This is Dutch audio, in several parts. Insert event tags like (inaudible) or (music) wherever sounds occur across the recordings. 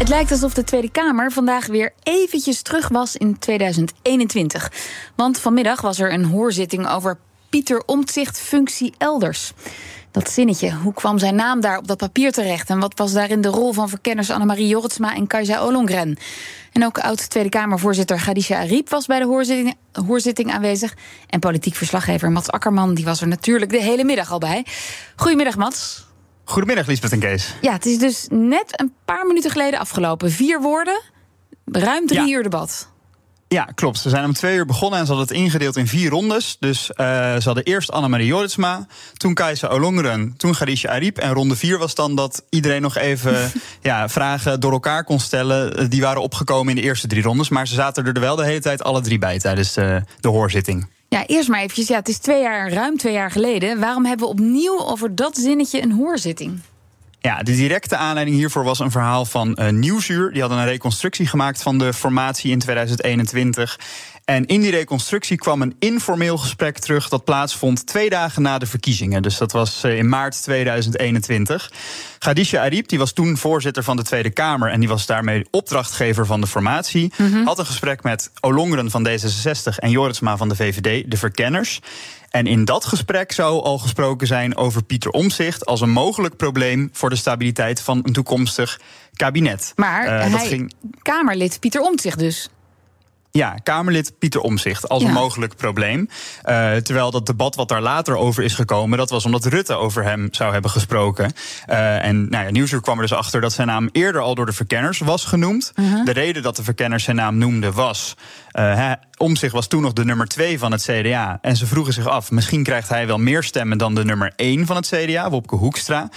Het lijkt alsof de Tweede Kamer vandaag weer eventjes terug was in 2021. Want vanmiddag was er een hoorzitting over Pieter Omtzigt functie elders. Dat zinnetje, hoe kwam zijn naam daar op dat papier terecht... en wat was daarin de rol van verkenners Annemarie Jorritsma en Kajsa Olongren? En ook oud-Tweede Kamervoorzitter Gadisha Ariep was bij de hoorzitting, hoorzitting aanwezig. En politiek verslaggever Mats Akkerman die was er natuurlijk de hele middag al bij. Goedemiddag, Mats. Goedemiddag, Liesbeth en Kees. Ja, het is dus net een paar minuten geleden afgelopen. Vier woorden, ruim drie Ja. uur debat. Ja, klopt. Ze zijn om twee uur begonnen en ze hadden het ingedeeld in vier rondes. Dus eh, ze hadden eerst Annemarie Jorritsma, toen Kajsa Olongeren, toen Gadisha Ariep. En ronde vier was dan dat iedereen nog even (laughs) ja, vragen door elkaar kon stellen. Eh, Die waren opgekomen in de eerste drie rondes. Maar ze zaten er wel de hele tijd alle drie bij tijdens de, de hoorzitting. Ja, eerst maar eventjes. Ja, het is twee jaar, ruim twee jaar geleden. Waarom hebben we opnieuw over dat zinnetje een hoorzitting? Ja, de directe aanleiding hiervoor was een verhaal van eh, Nieuwsuur. Die hadden een reconstructie gemaakt van de formatie in 2021. En in die reconstructie kwam een informeel gesprek terug dat plaatsvond twee dagen na de verkiezingen. Dus dat was eh, in maart 2021. Gadisha Ariep, die was toen voorzitter van de Tweede Kamer en die was daarmee opdrachtgever van de formatie, had een gesprek met Olongeren van D66 en Joritsma van de VVD, de verkenners. En in dat gesprek zou al gesproken zijn over Pieter Omzicht als een mogelijk probleem voor de stabiliteit van een toekomstig kabinet. Maar Eh, hij, ging, Kamerlid Pieter Omtzigt dus. Ja, Kamerlid Pieter Omzicht als Ja. een mogelijk probleem. Eh, terwijl dat debat wat daar later over is gekomen, dat was omdat Rutte over hem zou hebben gesproken. Eh, en nou ja, Nieuwsuur kwam er dus achter dat zijn naam eerder al door de verkenners was genoemd. De reden dat de verkenners zijn naam noemden was. eh Omzicht was toen nog de nummer twee van het CDA. En ze vroegen zich af, misschien krijgt hij wel meer stemmen dan de nummer één van het CDA, Wopke Hoekstra.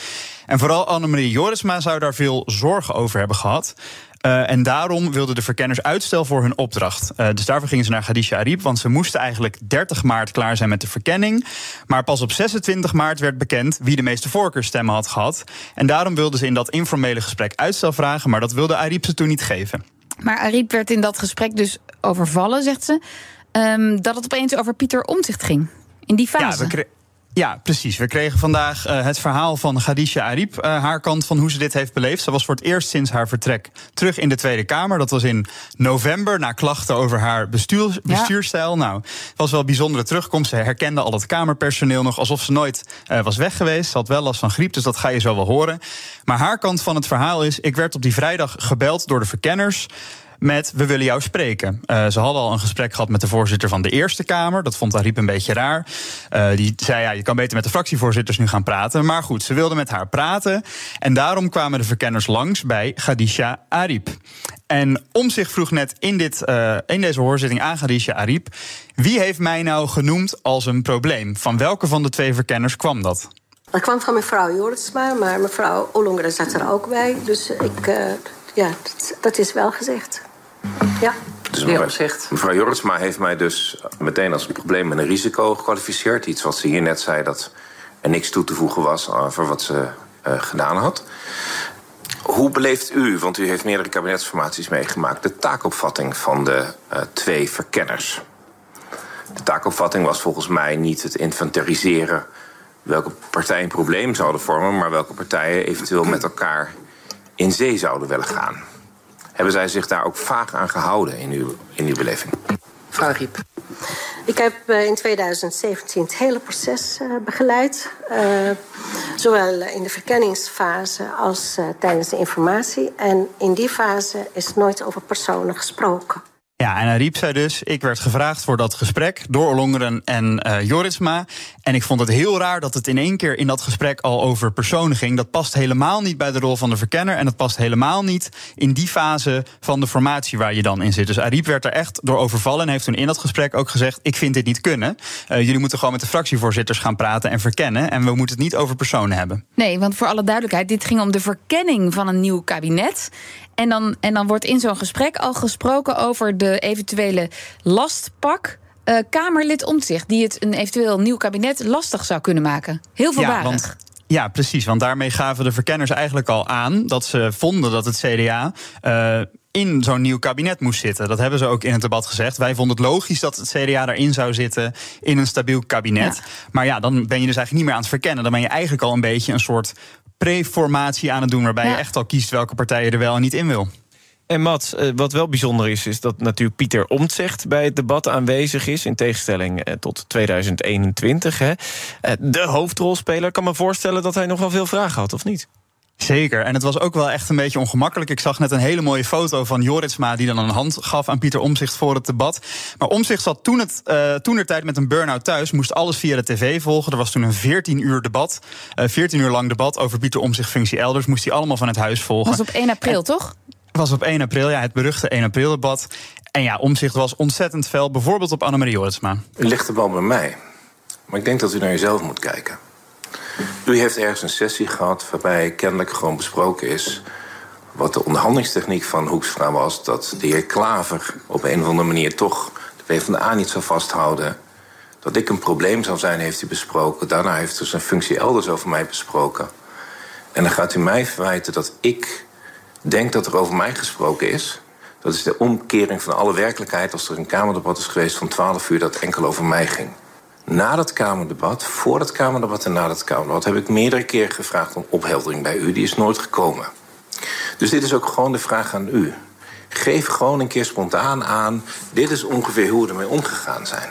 En vooral Annemarie Jorisma zou daar veel zorgen over hebben gehad. Eh, en daarom wilden de verkenners uitstel voor hun opdracht. Eh, dus daarvoor gingen ze naar Gadisha Ariep, want ze moesten eigenlijk 30 maart klaar zijn met de verkenning. Maar pas op 26 maart werd bekend wie de meeste voorkeurstemmen had gehad. En daarom wilden ze in dat informele gesprek uitstel vragen, maar dat wilde Ariep ze toen niet geven. Maar Ariep werd in dat gesprek dus overvallen, zegt ze. ehm, dat het opeens over Pieter Omtzigt ging. In die Ja, fase. we kre- ja, precies. We kregen vandaag eh, het verhaal van Gadisha Ariep, eh, haar kant van hoe ze dit heeft beleefd. Ze was voor het eerst sinds haar vertrek terug in de Tweede Kamer. Dat was in november, na klachten over haar bestuur, bestuurstijl. Nou, het was wel een bijzondere terugkomst. Ze herkende al het Kamerpersoneel nog alsof ze nooit eh, was weg geweest. Ze had wel last van griep, dus dat ga je zo wel horen. Maar haar kant van het verhaal is: ik werd op die vrijdag gebeld door de verkenners met we willen jou spreken. Eh, ze hadden al een gesprek gehad met de voorzitter van de Eerste Kamer. Dat vond Ariep een beetje raar. Eh, die zei, ja, je kan beter met de fractievoorzitters nu gaan praten. Maar goed, ze wilden met haar praten. En daarom kwamen de verkenners langs bij Gadisha Ariep. En om zich vroeg net in, dit, eh, in deze hoorzitting aan Gadisha Ariep... wie heeft mij nou genoemd als een probleem? Van welke van de twee verkenners kwam dat? Dat kwam van mevrouw Joritsma, maar mevrouw Ollongren zat er ook bij. Dus ik, ja, dat, dat is wel gezegd. Ja. Dus mevrouw, mevrouw Jorritsma heeft mij dus meteen als een probleem en een risico gekwalificeerd. Iets wat ze hier net zei dat er niks toe te voegen was over wat ze eh, gedaan had. Hoe beleeft u, want u heeft meerdere kabinetsformaties meegemaakt, de taakopvatting van de eh, twee verkenners? De taakopvatting was volgens mij niet het inventariseren welke partijen een probleem zouden vormen, maar welke partijen eventueel met elkaar in zee zouden willen gaan. Hebben zij zich daar ook vaag aan gehouden in uw, in uw beleving? Mevrouw Riep. Ik heb eh, in 2017 het hele proces eh, begeleid. eh, zowel in de verkenningsfase als tijdens de informatie. En in die fase is nooit over personen gesproken. Ja, en Ariep zei dus: Ik werd gevraagd voor dat gesprek door Olongeren en eh Joritsma. En ik vond het heel raar dat het in één keer in dat gesprek al over personen ging. Dat past helemaal niet bij de rol van de verkenner. En dat past helemaal niet in die fase van de formatie waar je dan in zit. Dus Ariep werd er echt door overvallen en heeft toen in dat gesprek ook gezegd: Ik vind dit niet kunnen. Eh, jullie moeten gewoon met de fractievoorzitters gaan praten en verkennen. En we moeten het niet over personen hebben. Nee, want voor alle duidelijkheid, dit ging om de verkenning van een nieuw kabinet. En dan, en dan wordt in zo'n gesprek al gesproken over de eventuele lastpak. Uh, Kamerlid Omtzigt, die het een eventueel nieuw kabinet lastig zou kunnen maken. Heel voorbarig. Ja, ja, precies. Want daarmee gaven de verkenners eigenlijk al aan dat ze vonden dat het CDA. Uh, in zo'n nieuw kabinet moest zitten. Dat hebben ze ook in het debat gezegd. Wij vonden het logisch dat het CDA erin zou zitten in een stabiel kabinet. Maar ja, dan ben je dus eigenlijk niet meer aan het verkennen. Dan ben je eigenlijk al een beetje een soort preformatie aan het doen, waarbij je echt al kiest welke partij je er wel en niet in wil. En Mats, eh, wat wel bijzonder is, is dat natuurlijk Pieter Omtzigt bij het debat aanwezig is, in tegenstelling eh, tot 2021. Hè. Eh, de hoofdrolspeler. Ik kan me voorstellen dat hij nog wel veel vragen had, of niet? Zeker. En het was ook wel echt een beetje ongemakkelijk. Ik zag net een hele mooie foto van Joritsma... die dan een hand gaf aan Pieter Omzicht voor het debat. Maar Omzicht zat toen, het, uh, toen er tijd met een burn-out thuis... moest alles via de tv volgen. Er was toen een 14 uur debat. Uh, 14 uur lang debat over Pieter Omzicht functie elders. Moest hij allemaal van het huis volgen. was op 1 april, en, toch? was op 1 april, ja, het beruchte 1 april debat. En ja, Omzicht was ontzettend fel. Bijvoorbeeld op Annemarie Joritsma. U ligt de bal bij mij. Maar ik denk dat u naar jezelf moet kijken. U heeft ergens een sessie gehad waarbij kennelijk gewoon besproken is wat de onderhandelingstechniek van Hoekstra was. Dat de heer Klaver op een of andere manier toch de PvdA niet zou vasthouden. Dat ik een probleem zou zijn, heeft u besproken. Daarna heeft u zijn functie elders over mij besproken. En dan gaat u mij verwijten dat ik denk dat er over mij gesproken is. Dat is de omkering van alle werkelijkheid als er een Kamerdebat is geweest van 12 uur dat enkel over mij ging. Na dat Kamerdebat, voor het Kamerdebat en na dat Kamerdebat... heb ik meerdere keren gevraagd om opheldering bij u. Die is nooit gekomen. Dus dit is ook gewoon de vraag aan u. Geef gewoon een keer spontaan aan... dit is ongeveer hoe we ermee omgegaan zijn.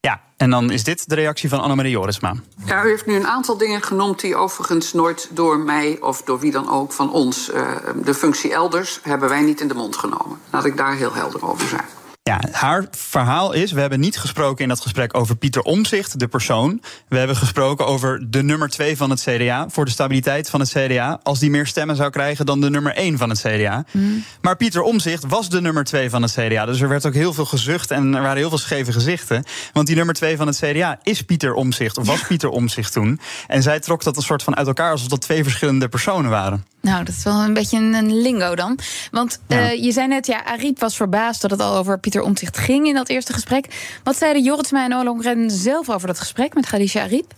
Ja, en dan is dit de reactie van Annemarie Jorisma. Ja, u heeft nu een aantal dingen genoemd die overigens nooit door mij of door wie dan ook van ons, uh, de functie elders, hebben wij niet in de mond genomen. Laat ik daar heel helder over zijn. Ja, haar verhaal is: we hebben niet gesproken in dat gesprek over Pieter Omzicht, de persoon. We hebben gesproken over de nummer twee van het CDA. Voor de stabiliteit van het CDA. Als die meer stemmen zou krijgen dan de nummer één van het CDA. Mm. Maar Pieter Omzicht was de nummer twee van het CDA. Dus er werd ook heel veel gezucht en er waren heel veel scheve gezichten. Want die nummer twee van het CDA is Pieter Omzicht, of was Pieter Omzicht toen. En zij trok dat een soort van uit elkaar alsof dat twee verschillende personen waren. Nou, dat is wel een beetje een, lingo dan. Want ja. uh, je zei net, ja, Ariep was verbaasd dat het al over Pieter Omtzigt ging in dat eerste gesprek. Wat zeiden Joritsma en Ollongren zelf over dat gesprek met Khadija Ariep?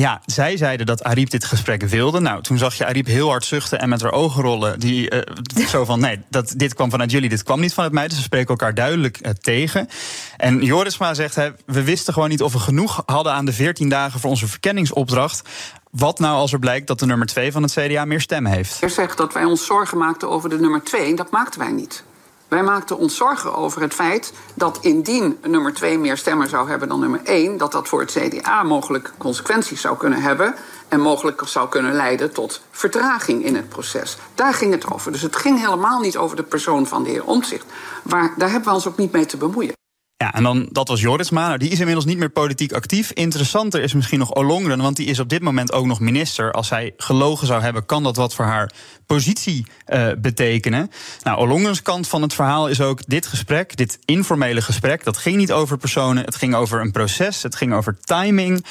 Ja, zij zeiden dat Ariep dit gesprek wilde. Nou, toen zag je Ariep heel hard zuchten en met haar ogen rollen. Die, uh, zo van, nee, dat, dit kwam vanuit jullie, dit kwam niet vanuit mij. Dus ze spreken elkaar duidelijk uh, tegen. En Jorisma zegt, hè, we wisten gewoon niet of we genoeg hadden aan de 14 dagen voor onze verkenningsopdracht. Wat nou als er blijkt dat de nummer 2 van het CDA meer stemmen heeft? Je zegt dat wij ons zorgen maakten over de nummer 2. Dat maakten wij niet. Wij maakten ons zorgen over het feit dat indien nummer 2 meer stemmen zou hebben dan nummer 1, dat dat voor het CDA mogelijk consequenties zou kunnen hebben en mogelijk zou kunnen leiden tot vertraging in het proces. Daar ging het over. Dus het ging helemaal niet over de persoon van de heer Omtzigt. Waar, daar hebben we ons ook niet mee te bemoeien. Ja, en dan, dat was Joris Nou, die is inmiddels niet meer politiek actief. Interessanter is misschien nog Olongren, want die is op dit moment ook nog minister. Als hij gelogen zou hebben, kan dat wat voor haar positie uh, betekenen. Nou, Olongrens kant van het verhaal is ook dit gesprek, dit informele gesprek. Dat ging niet over personen, het ging over een proces, het ging over timing.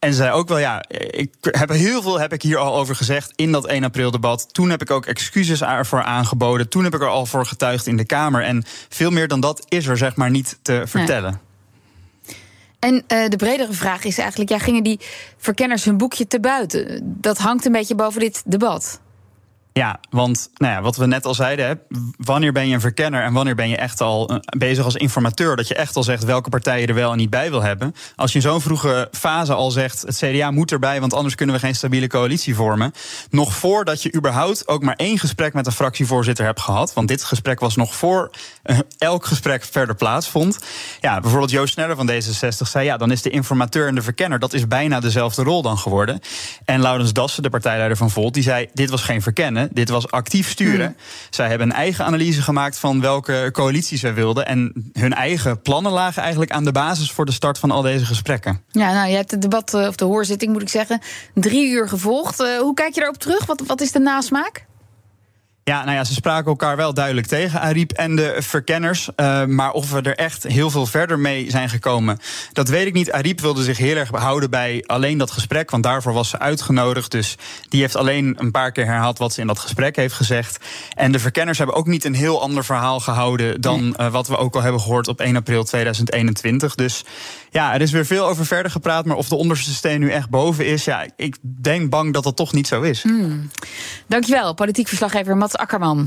En zei ook wel, ja, ik heb heel veel heb ik hier al over gezegd in dat 1 april debat. Toen heb ik ook excuses ervoor aangeboden. Toen heb ik er al voor getuigd in de Kamer. En veel meer dan dat is er zeg maar niet te vertellen. Nee. En uh, de bredere vraag is eigenlijk, ja, gingen die verkenners hun boekje te buiten? Dat hangt een beetje boven dit debat. Ja, want nou ja, wat we net al zeiden, wanneer ben je een verkenner en wanneer ben je echt al eh, bezig als informateur? Dat je echt al zegt welke partijen er wel en niet bij wil hebben. Als je in zo'n vroege fase al zegt, het CDA moet erbij, want anders kunnen we geen stabiele coalitie vormen. Nog voordat je überhaupt ook maar één gesprek met een fractievoorzitter hebt gehad. Want dit gesprek was nog voor uh, elk gesprek verder plaatsvond. Ja, bijvoorbeeld Joost Sneller van D66 zei, ja, dan is de informateur en de verkenner, dat is bijna dezelfde rol dan geworden. En Laurens Dassen, de partijleider van Volt, die zei, dit was geen verkennen. Dit was actief sturen. Mm. Zij hebben een eigen analyse gemaakt van welke coalitie zij wilden. En hun eigen plannen lagen eigenlijk aan de basis voor de start van al deze gesprekken. Ja, nou, je hebt het debat, of de hoorzitting moet ik zeggen, drie uur gevolgd. Uh, hoe kijk je daarop terug? Wat, wat is de nasmaak? Ja, nou ja, ze spraken elkaar wel duidelijk tegen, Ariep en de verkenners. Uh, maar of we er echt heel veel verder mee zijn gekomen, dat weet ik niet. Ariep wilde zich heel erg behouden bij alleen dat gesprek, want daarvoor was ze uitgenodigd. Dus die heeft alleen een paar keer herhaald wat ze in dat gesprek heeft gezegd. En de verkenners hebben ook niet een heel ander verhaal gehouden dan uh, wat we ook al hebben gehoord op 1 april 2021. Dus ja, er is weer veel over verder gepraat, maar of de onderste steen nu echt boven is, ja, ik denk bang dat dat toch niet zo is. Hmm. Dankjewel, politiek verslaggever Mats Akkerman.